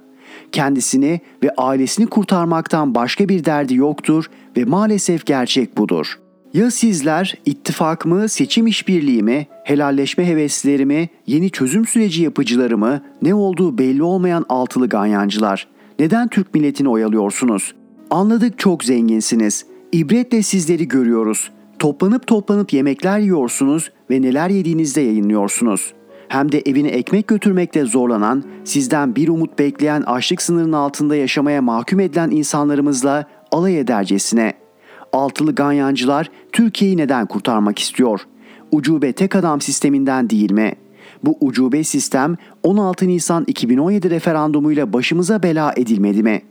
Kendisini ve ailesini kurtarmaktan başka bir derdi yoktur ve maalesef gerçek budur. Ya sizler ittifak mı, seçim işbirliği mi, helalleşme hevesleri yeni çözüm süreci yapıcıları mı, ne olduğu belli olmayan altılı ganyancılar? Neden Türk milletini oyalıyorsunuz? Anladık çok zenginsiniz. İbretle sizleri görüyoruz. Toplanıp toplanıp yemekler yiyorsunuz ve neler yediğinizde yayınlıyorsunuz. Hem de evine ekmek götürmekte zorlanan, sizden bir umut bekleyen açlık sınırının altında yaşamaya mahkum edilen insanlarımızla alay edercesine. Altılı ganyancılar Türkiye'yi neden kurtarmak istiyor? Ucube tek adam sisteminden değil mi? Bu ucube sistem 16 Nisan 2017 referandumuyla başımıza bela edilmedi mi?''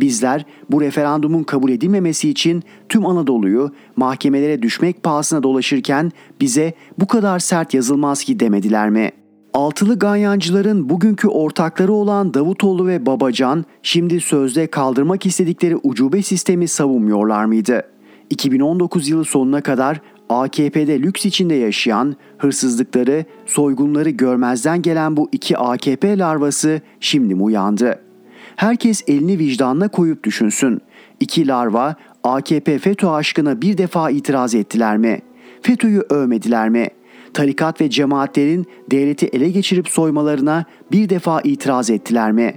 Bizler bu referandumun kabul edilmemesi için tüm Anadolu'yu mahkemelere düşmek pahasına dolaşırken bize bu kadar sert yazılmaz ki demediler mi? Altılı ganyancıların bugünkü ortakları olan Davutoğlu ve Babacan şimdi sözde kaldırmak istedikleri ucube sistemi savunmuyorlar mıydı? 2019 yılı sonuna kadar AKP'de lüks içinde yaşayan, hırsızlıkları, soygunları görmezden gelen bu iki AKP larvası şimdi mi uyandı?'' Herkes elini vicdanına koyup düşünsün. İki larva AKP FETÖ aşkına bir defa itiraz ettiler mi? FETÖ'yü övmediler mi? Tarikat ve cemaatlerin devleti ele geçirip soymalarına bir defa itiraz ettiler mi?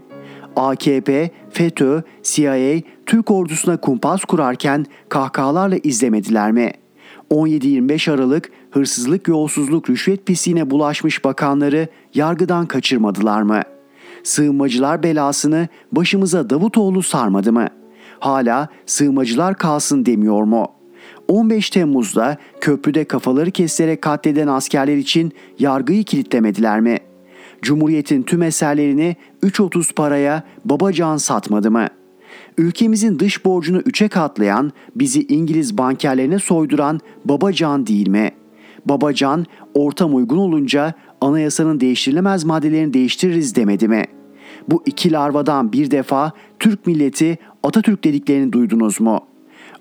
AKP, FETÖ, CIA Türk ordusuna kumpas kurarken kahkahalarla izlemediler mi? 17-25 Aralık hırsızlık, yolsuzluk, rüşvet pisliğine bulaşmış bakanları yargıdan kaçırmadılar mı?'' sığınmacılar belasını başımıza Davutoğlu sarmadı mı? Hala sığınmacılar kalsın demiyor mu? 15 Temmuz'da köprüde kafaları kesilerek katleden askerler için yargıyı kilitlemediler mi? Cumhuriyetin tüm eserlerini 3.30 paraya babacan satmadı mı? Ülkemizin dış borcunu üçe katlayan, bizi İngiliz bankerlerine soyduran babacan değil mi?'' Babacan ortam uygun olunca anayasanın değiştirilemez maddelerini değiştiririz demedi mi? Bu iki larvadan bir defa Türk milleti Atatürk dediklerini duydunuz mu?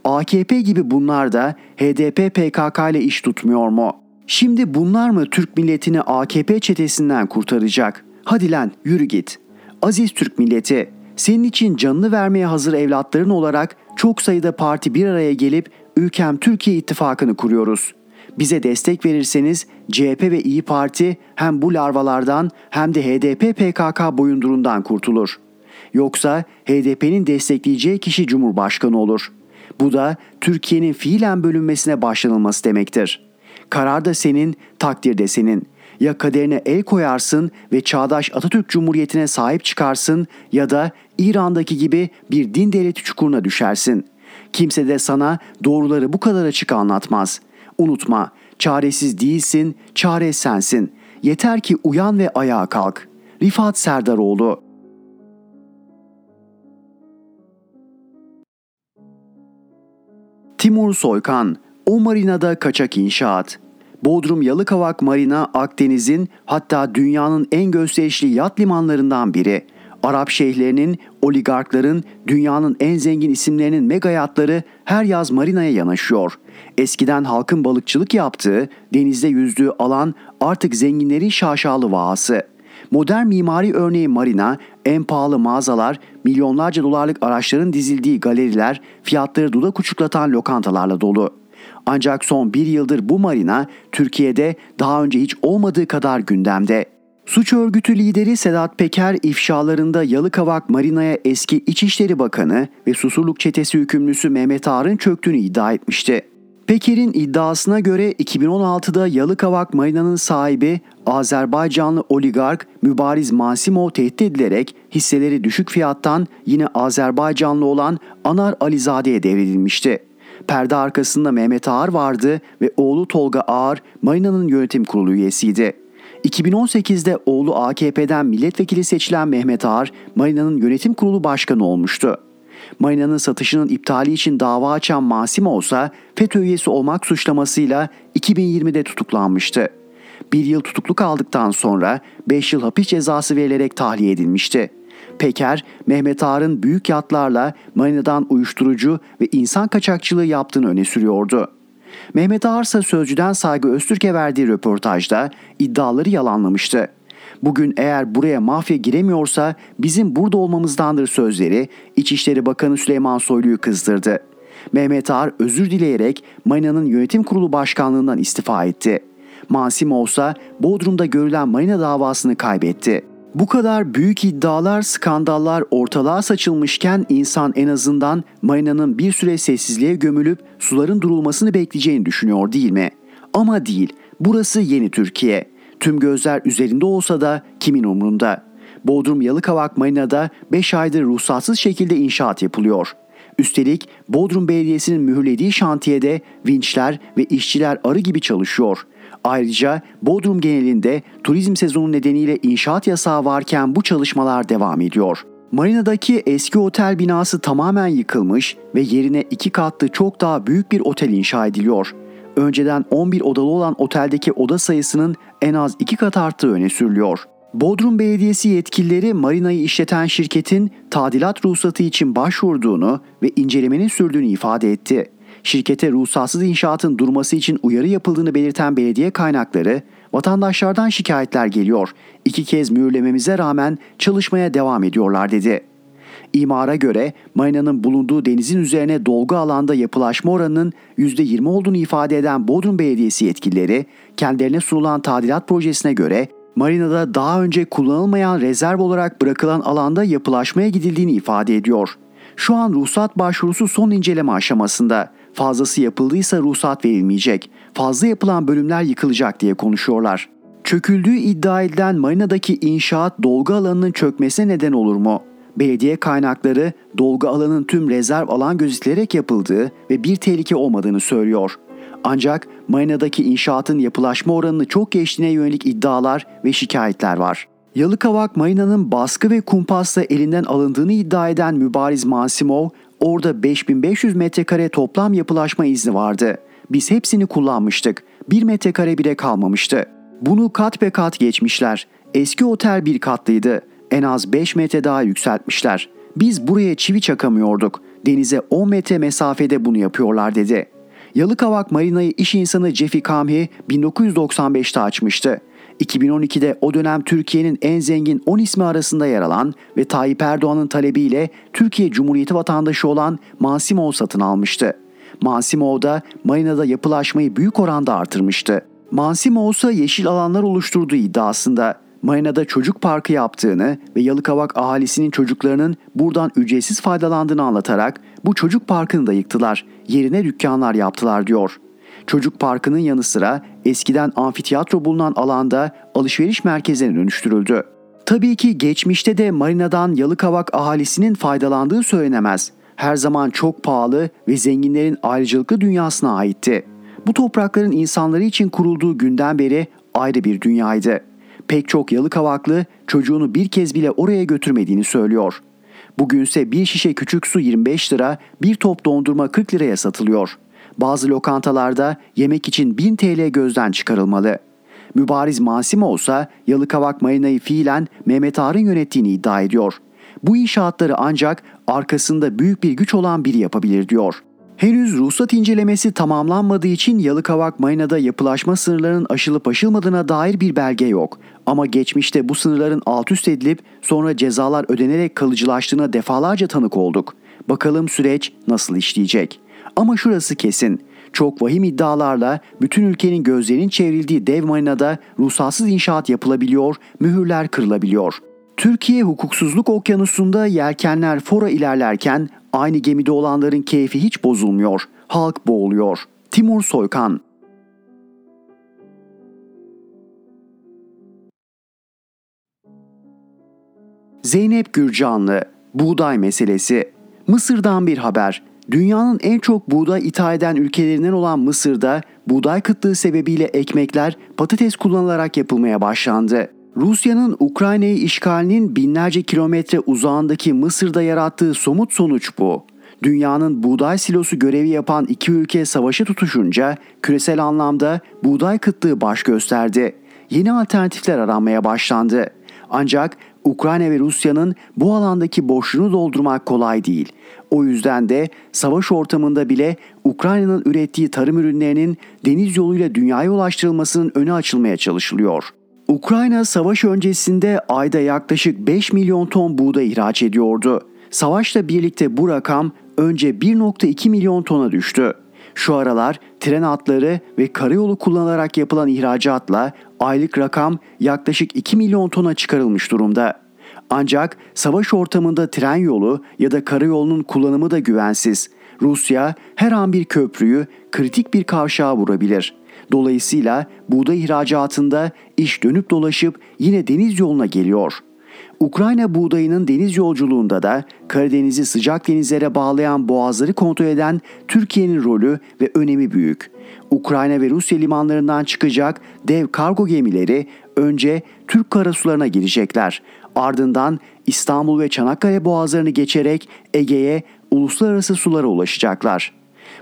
AKP gibi bunlar da HDP PKK ile iş tutmuyor mu? Şimdi bunlar mı Türk milletini AKP çetesinden kurtaracak? Hadi lan yürü git. Aziz Türk milleti, senin için canını vermeye hazır evlatların olarak çok sayıda parti bir araya gelip ülkem Türkiye ittifakını kuruyoruz.'' Bize destek verirseniz CHP ve İyi Parti hem bu larvalardan hem de HDP PKK boyundurundan kurtulur. Yoksa HDP'nin destekleyeceği kişi Cumhurbaşkanı olur. Bu da Türkiye'nin fiilen bölünmesine başlanılması demektir. Karar da senin, takdir de senin. ya kaderine el koyarsın ve çağdaş Atatürk Cumhuriyeti'ne sahip çıkarsın ya da İran'daki gibi bir din devleti çukuruna düşersin. Kimse de sana doğruları bu kadar açık anlatmaz. Unutma, çaresiz değilsin, çare sensin. Yeter ki uyan ve ayağa kalk. Rifat Serdaroğlu Timur Soykan, o marinada kaçak inşaat. Bodrum Yalıkavak Marina Akdeniz'in hatta dünyanın en gösterişli yat limanlarından biri. Arap şeyhlerinin, oligarkların, dünyanın en zengin isimlerinin mega yatları her yaz marinaya yanaşıyor. Eskiden halkın balıkçılık yaptığı, denizde yüzdüğü alan artık zenginlerin şaşalı vahası. Modern mimari örneği marina, en pahalı mağazalar, milyonlarca dolarlık araçların dizildiği galeriler, fiyatları dudak uçuklatan lokantalarla dolu. Ancak son bir yıldır bu marina Türkiye'de daha önce hiç olmadığı kadar gündemde. Suç örgütü lideri Sedat Peker ifşalarında Yalıkavak Marina'ya eski İçişleri Bakanı ve Susurluk çetesi hükümlüsü Mehmet Ağar'ın çöktüğünü iddia etmişti. Peker'in iddiasına göre 2016'da Yalıkavak Marina'nın sahibi Azerbaycanlı oligark Mübariz Masimov tehdit edilerek hisseleri düşük fiyattan yine Azerbaycanlı olan Anar Alizade'ye devredilmişti. Perde arkasında Mehmet Ağar vardı ve oğlu Tolga Ağar Marina'nın yönetim kurulu üyesiydi. 2018'de oğlu AKP'den milletvekili seçilen Mehmet Ağar Marina'nın yönetim kurulu başkanı olmuştu. Marina'nın satışının iptali için dava açan Masim olsa FETÖ üyesi olmak suçlamasıyla 2020'de tutuklanmıştı. Bir yıl tutukluk aldıktan sonra 5 yıl hapis cezası verilerek tahliye edilmişti. Peker, Mehmet Ağar'ın büyük yatlarla marinadan uyuşturucu ve insan kaçakçılığı yaptığını öne sürüyordu. Mehmet Ağar ise Sözcü'den Saygı Öztürk'e verdiği röportajda iddiaları yalanlamıştı. Bugün eğer buraya mafya giremiyorsa bizim burada olmamızdandır sözleri İçişleri Bakanı Süleyman Soylu'yu kızdırdı. Mehmet Ağar özür dileyerek Marina'nın yönetim kurulu başkanlığından istifa etti. Masim olsa Bodrum'da görülen Marina davasını kaybetti. Bu kadar büyük iddialar, skandallar ortalığa saçılmışken insan en azından Marina'nın bir süre sessizliğe gömülüp suların durulmasını bekleyeceğini düşünüyor değil mi? Ama değil. Burası yeni Türkiye. Tüm gözler üzerinde olsa da kimin umrunda? Bodrum Yalıkavak Marina'da 5 aydır ruhsatsız şekilde inşaat yapılıyor. Üstelik Bodrum Belediyesi'nin mühürlediği şantiyede vinçler ve işçiler arı gibi çalışıyor. Ayrıca Bodrum genelinde turizm sezonu nedeniyle inşaat yasağı varken bu çalışmalar devam ediyor. Marina'daki eski otel binası tamamen yıkılmış ve yerine iki katlı çok daha büyük bir otel inşa ediliyor. Önceden 11 odalı olan oteldeki oda sayısının en az iki kat arttığı öne sürülüyor. Bodrum Belediyesi yetkilileri marinayı işleten şirketin tadilat ruhsatı için başvurduğunu ve incelemenin sürdüğünü ifade etti. Şirkete ruhsatsız inşaatın durması için uyarı yapıldığını belirten belediye kaynakları, vatandaşlardan şikayetler geliyor. İki kez mühürlememize rağmen çalışmaya devam ediyorlar dedi. İmara göre marinanın bulunduğu denizin üzerine dolgu alanda yapılaşma oranının %20 olduğunu ifade eden Bodrum Belediyesi yetkilileri kendilerine sunulan tadilat projesine göre marinada daha önce kullanılmayan rezerv olarak bırakılan alanda yapılaşmaya gidildiğini ifade ediyor. Şu an ruhsat başvurusu son inceleme aşamasında. Fazlası yapıldıysa ruhsat verilmeyecek. Fazla yapılan bölümler yıkılacak diye konuşuyorlar. Çöküldüğü iddia edilen marinadaki inşaat dolgu alanının çökmesine neden olur mu? Belediye kaynakları dolgu alanın tüm rezerv alan gözetilerek yapıldığı ve bir tehlike olmadığını söylüyor. Ancak marinadaki inşaatın yapılaşma oranını çok geçtiğine yönelik iddialar ve şikayetler var. Yalıkavak Marina'nın baskı ve kumpasla elinden alındığını iddia eden Mübariz Masimov, orada 5500 metrekare toplam yapılaşma izni vardı. Biz hepsini kullanmıştık. Bir metrekare bile kalmamıştı. Bunu kat be kat geçmişler. Eski otel bir katlıydı. En az 5 metre daha yükseltmişler. Biz buraya çivi çakamıyorduk. Denize 10 metre mesafede bunu yapıyorlar dedi. Yalıkavak Marina'yı iş insanı Jeffy Kamhi 1995'te açmıştı. 2012'de o dönem Türkiye'nin en zengin 10 ismi arasında yer alan ve Tayyip Erdoğan'ın talebiyle Türkiye Cumhuriyeti vatandaşı olan Masimov satın almıştı. Masimov da marinada yapılaşmayı büyük oranda artırmıştı. Masimov ise yeşil alanlar oluşturduğu iddiasında marinada çocuk parkı yaptığını ve Yalıkavak ahalisinin çocuklarının buradan ücretsiz faydalandığını anlatarak bu çocuk parkını da yıktılar, yerine dükkanlar yaptılar diyor. Çocuk parkının yanı sıra eskiden amfiteyatro bulunan alanda alışveriş merkezine dönüştürüldü. Tabii ki geçmişte de marinadan Yalıkavak ahalisinin faydalandığı söylenemez. Her zaman çok pahalı ve zenginlerin ayrıcalıklı dünyasına aitti. Bu toprakların insanları için kurulduğu günden beri ayrı bir dünyaydı. Pek çok Yalıkavaklı çocuğunu bir kez bile oraya götürmediğini söylüyor. Bugünse bir şişe küçük su 25 lira, bir top dondurma 40 liraya satılıyor. Bazı lokantalarda yemek için 1000 TL gözden çıkarılmalı. Mübariz Masimo olsa Yalıkavak Marina'yı fiilen Mehmet Ağar'ın yönettiğini iddia ediyor. Bu inşaatları ancak arkasında büyük bir güç olan biri yapabilir diyor. Henüz ruhsat incelemesi tamamlanmadığı için Yalıkavak Marina'da yapılaşma sınırlarının aşılıp aşılmadığına dair bir belge yok. Ama geçmişte bu sınırların alt üst edilip sonra cezalar ödenerek kalıcılaştığına defalarca tanık olduk. Bakalım süreç nasıl işleyecek? Ama şurası kesin. Çok vahim iddialarla bütün ülkenin gözlerinin çevrildiği dev marinada ruhsatsız inşaat yapılabiliyor, mühürler kırılabiliyor. Türkiye hukuksuzluk okyanusunda yelkenler fora ilerlerken aynı gemide olanların keyfi hiç bozulmuyor. Halk boğuluyor. Timur Soykan Zeynep Gürcanlı Buğday meselesi Mısır'dan bir haber. Dünyanın en çok buğday ithal eden ülkelerinden olan Mısır'da buğday kıtlığı sebebiyle ekmekler patates kullanılarak yapılmaya başlandı. Rusya'nın Ukrayna'yı işgalinin binlerce kilometre uzağındaki Mısır'da yarattığı somut sonuç bu. Dünyanın buğday silosu görevi yapan iki ülke savaşı tutuşunca küresel anlamda buğday kıtlığı baş gösterdi. Yeni alternatifler aranmaya başlandı. Ancak Ukrayna ve Rusya'nın bu alandaki boşluğunu doldurmak kolay değil. O yüzden de savaş ortamında bile Ukrayna'nın ürettiği tarım ürünlerinin deniz yoluyla dünyaya ulaştırılmasının önü açılmaya çalışılıyor. Ukrayna savaş öncesinde ayda yaklaşık 5 milyon ton buğday ihraç ediyordu. Savaşla birlikte bu rakam önce 1.2 milyon tona düştü. Şu aralar tren hatları ve karayolu kullanılarak yapılan ihracatla aylık rakam yaklaşık 2 milyon tona çıkarılmış durumda. Ancak savaş ortamında tren yolu ya da karayolunun kullanımı da güvensiz. Rusya her an bir köprüyü kritik bir kavşağa vurabilir. Dolayısıyla buğday ihracatında iş dönüp dolaşıp yine deniz yoluna geliyor. Ukrayna buğdayının deniz yolculuğunda da Karadeniz'i sıcak denizlere bağlayan boğazları kontrol eden Türkiye'nin rolü ve önemi büyük. Ukrayna ve Rusya limanlarından çıkacak dev kargo gemileri önce Türk karasularına girecekler. Ardından İstanbul ve Çanakkale boğazlarını geçerek Ege'ye uluslararası sulara ulaşacaklar.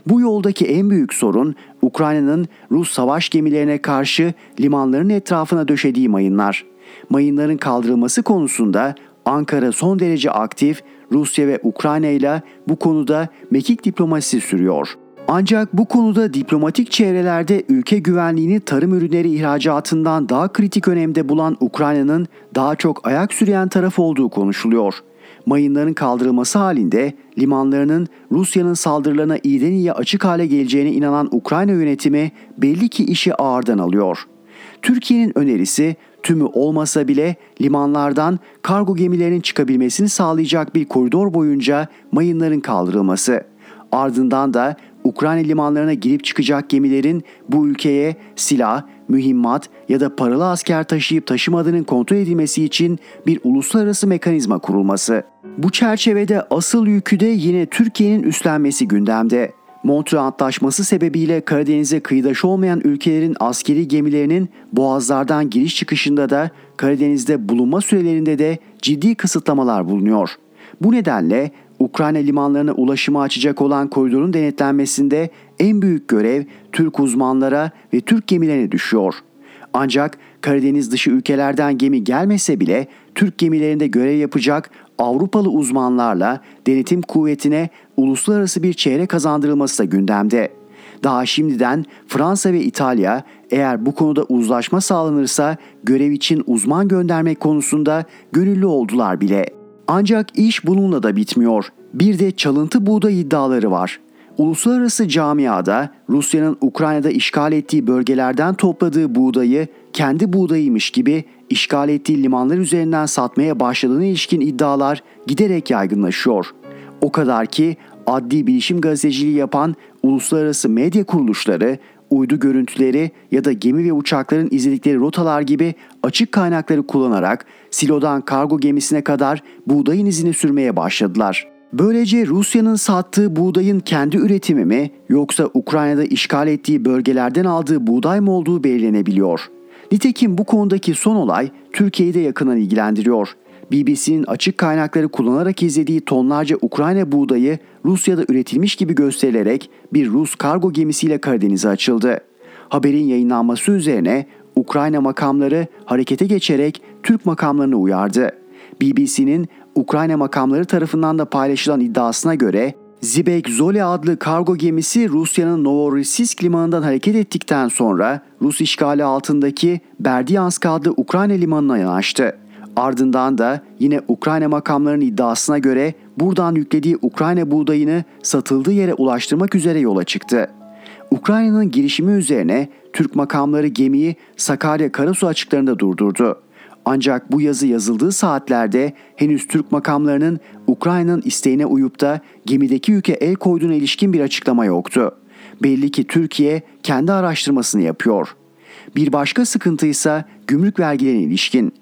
Bu yoldaki en büyük sorun Ukrayna'nın Rus savaş gemilerine karşı limanların etrafına döşediği mayınlar. Mayınların kaldırılması konusunda Ankara son derece aktif, Rusya ve Ukrayna ile bu konuda mekik diplomasisi sürüyor. Ancak bu konuda diplomatik çevrelerde ülke güvenliğini tarım ürünleri ihracatından daha kritik önemde bulan Ukrayna'nın daha çok ayak süreyen taraf olduğu konuşuluyor. Mayınların kaldırılması halinde limanlarının Rusya'nın saldırılarına iyiden iyiye açık hale geleceğine inanan Ukrayna yönetimi belli ki işi ağırdan alıyor. Türkiye'nin önerisi tümü olmasa bile limanlardan kargo gemilerinin çıkabilmesini sağlayacak bir koridor boyunca mayınların kaldırılması. Ardından da Ukrayna limanlarına girip çıkacak gemilerin bu ülkeye silah, mühimmat ya da paralı asker taşıyıp taşımadığının kontrol edilmesi için bir uluslararası mekanizma kurulması. Bu çerçevede asıl yükü de yine Türkiye'nin üstlenmesi gündemde. Montreux Antlaşması sebebiyle Karadeniz'e kıyıdaş olmayan ülkelerin askeri gemilerinin boğazlardan giriş çıkışında da Karadeniz'de bulunma sürelerinde de ciddi kısıtlamalar bulunuyor. Bu nedenle Ukrayna limanlarına ulaşımı açacak olan koridorun denetlenmesinde en büyük görev Türk uzmanlara ve Türk gemilerine düşüyor. Ancak Karadeniz dışı ülkelerden gemi gelmese bile Türk gemilerinde görev yapacak Avrupalı uzmanlarla denetim kuvvetine uluslararası bir çeyre kazandırılması da gündemde. Daha şimdiden Fransa ve İtalya eğer bu konuda uzlaşma sağlanırsa görev için uzman göndermek konusunda gönüllü oldular bile. Ancak iş bununla da bitmiyor. Bir de çalıntı buğday iddiaları var. Uluslararası camiada Rusya'nın Ukrayna'da işgal ettiği bölgelerden topladığı buğdayı kendi buğdayıymış gibi işgal ettiği limanlar üzerinden satmaya başladığına ilişkin iddialar giderek yaygınlaşıyor. O kadar ki adli bilişim gazeteciliği yapan uluslararası medya kuruluşları uydu görüntüleri ya da gemi ve uçakların izledikleri rotalar gibi açık kaynakları kullanarak silodan kargo gemisine kadar buğdayın izini sürmeye başladılar. Böylece Rusya'nın sattığı buğdayın kendi üretimi mi yoksa Ukrayna'da işgal ettiği bölgelerden aldığı buğday mı olduğu belirlenebiliyor. Nitekim bu konudaki son olay Türkiye'yi de yakından ilgilendiriyor. BBC'nin açık kaynakları kullanarak izlediği tonlarca Ukrayna buğdayı Rusya'da üretilmiş gibi gösterilerek bir Rus kargo gemisiyle Karadeniz'e açıldı. Haberin yayınlanması üzerine Ukrayna makamları harekete geçerek Türk makamlarını uyardı. BBC'nin Ukrayna makamları tarafından da paylaşılan iddiasına göre Zibek Zole adlı kargo gemisi Rusya'nın Novorossiysk limanından hareket ettikten sonra Rus işgali altındaki Berdyansk adlı Ukrayna limanına yanaştı. Ardından da yine Ukrayna makamlarının iddiasına göre buradan yüklediği Ukrayna buğdayını satıldığı yere ulaştırmak üzere yola çıktı. Ukrayna'nın girişimi üzerine Türk makamları gemiyi Sakarya Karasu açıklarında durdurdu. Ancak bu yazı yazıldığı saatlerde henüz Türk makamlarının Ukrayna'nın isteğine uyup da gemideki yüke el koyduğuna ilişkin bir açıklama yoktu. Belli ki Türkiye kendi araştırmasını yapıyor. Bir başka sıkıntı ise gümrük vergilerine ilişkin.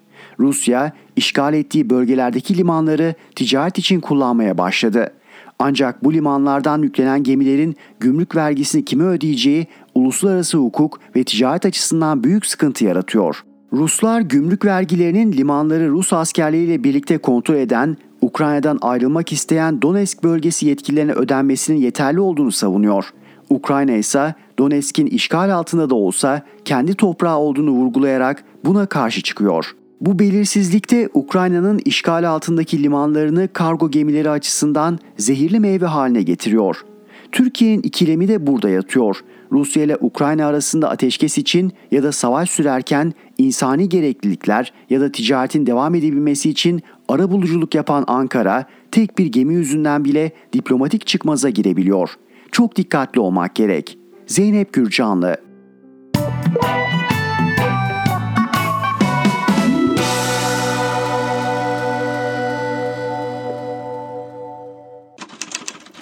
Rusya işgal ettiği bölgelerdeki limanları ticaret için kullanmaya başladı. Ancak bu limanlardan yüklenen gemilerin gümrük vergisini kime ödeyeceği uluslararası hukuk ve ticaret açısından büyük sıkıntı yaratıyor. Ruslar gümrük vergilerinin limanları Rus askerleriyle birlikte kontrol eden, Ukrayna'dan ayrılmak isteyen Donetsk bölgesi yetkililerine ödenmesinin yeterli olduğunu savunuyor. Ukrayna ise Donetsk'in işgal altında da olsa kendi toprağı olduğunu vurgulayarak buna karşı çıkıyor. Bu belirsizlikte Ukrayna'nın işgal altındaki limanlarını kargo gemileri açısından zehirli meyve haline getiriyor. Türkiye'nin ikilemi de burada yatıyor. Rusya ile Ukrayna arasında ateşkes için ya da savaş sürerken insani gereklilikler ya da ticaretin devam edebilmesi için ara buluculuk yapan Ankara tek bir gemi yüzünden bile diplomatik çıkmaza girebiliyor. Çok dikkatli olmak gerek. Zeynep Gürcanlı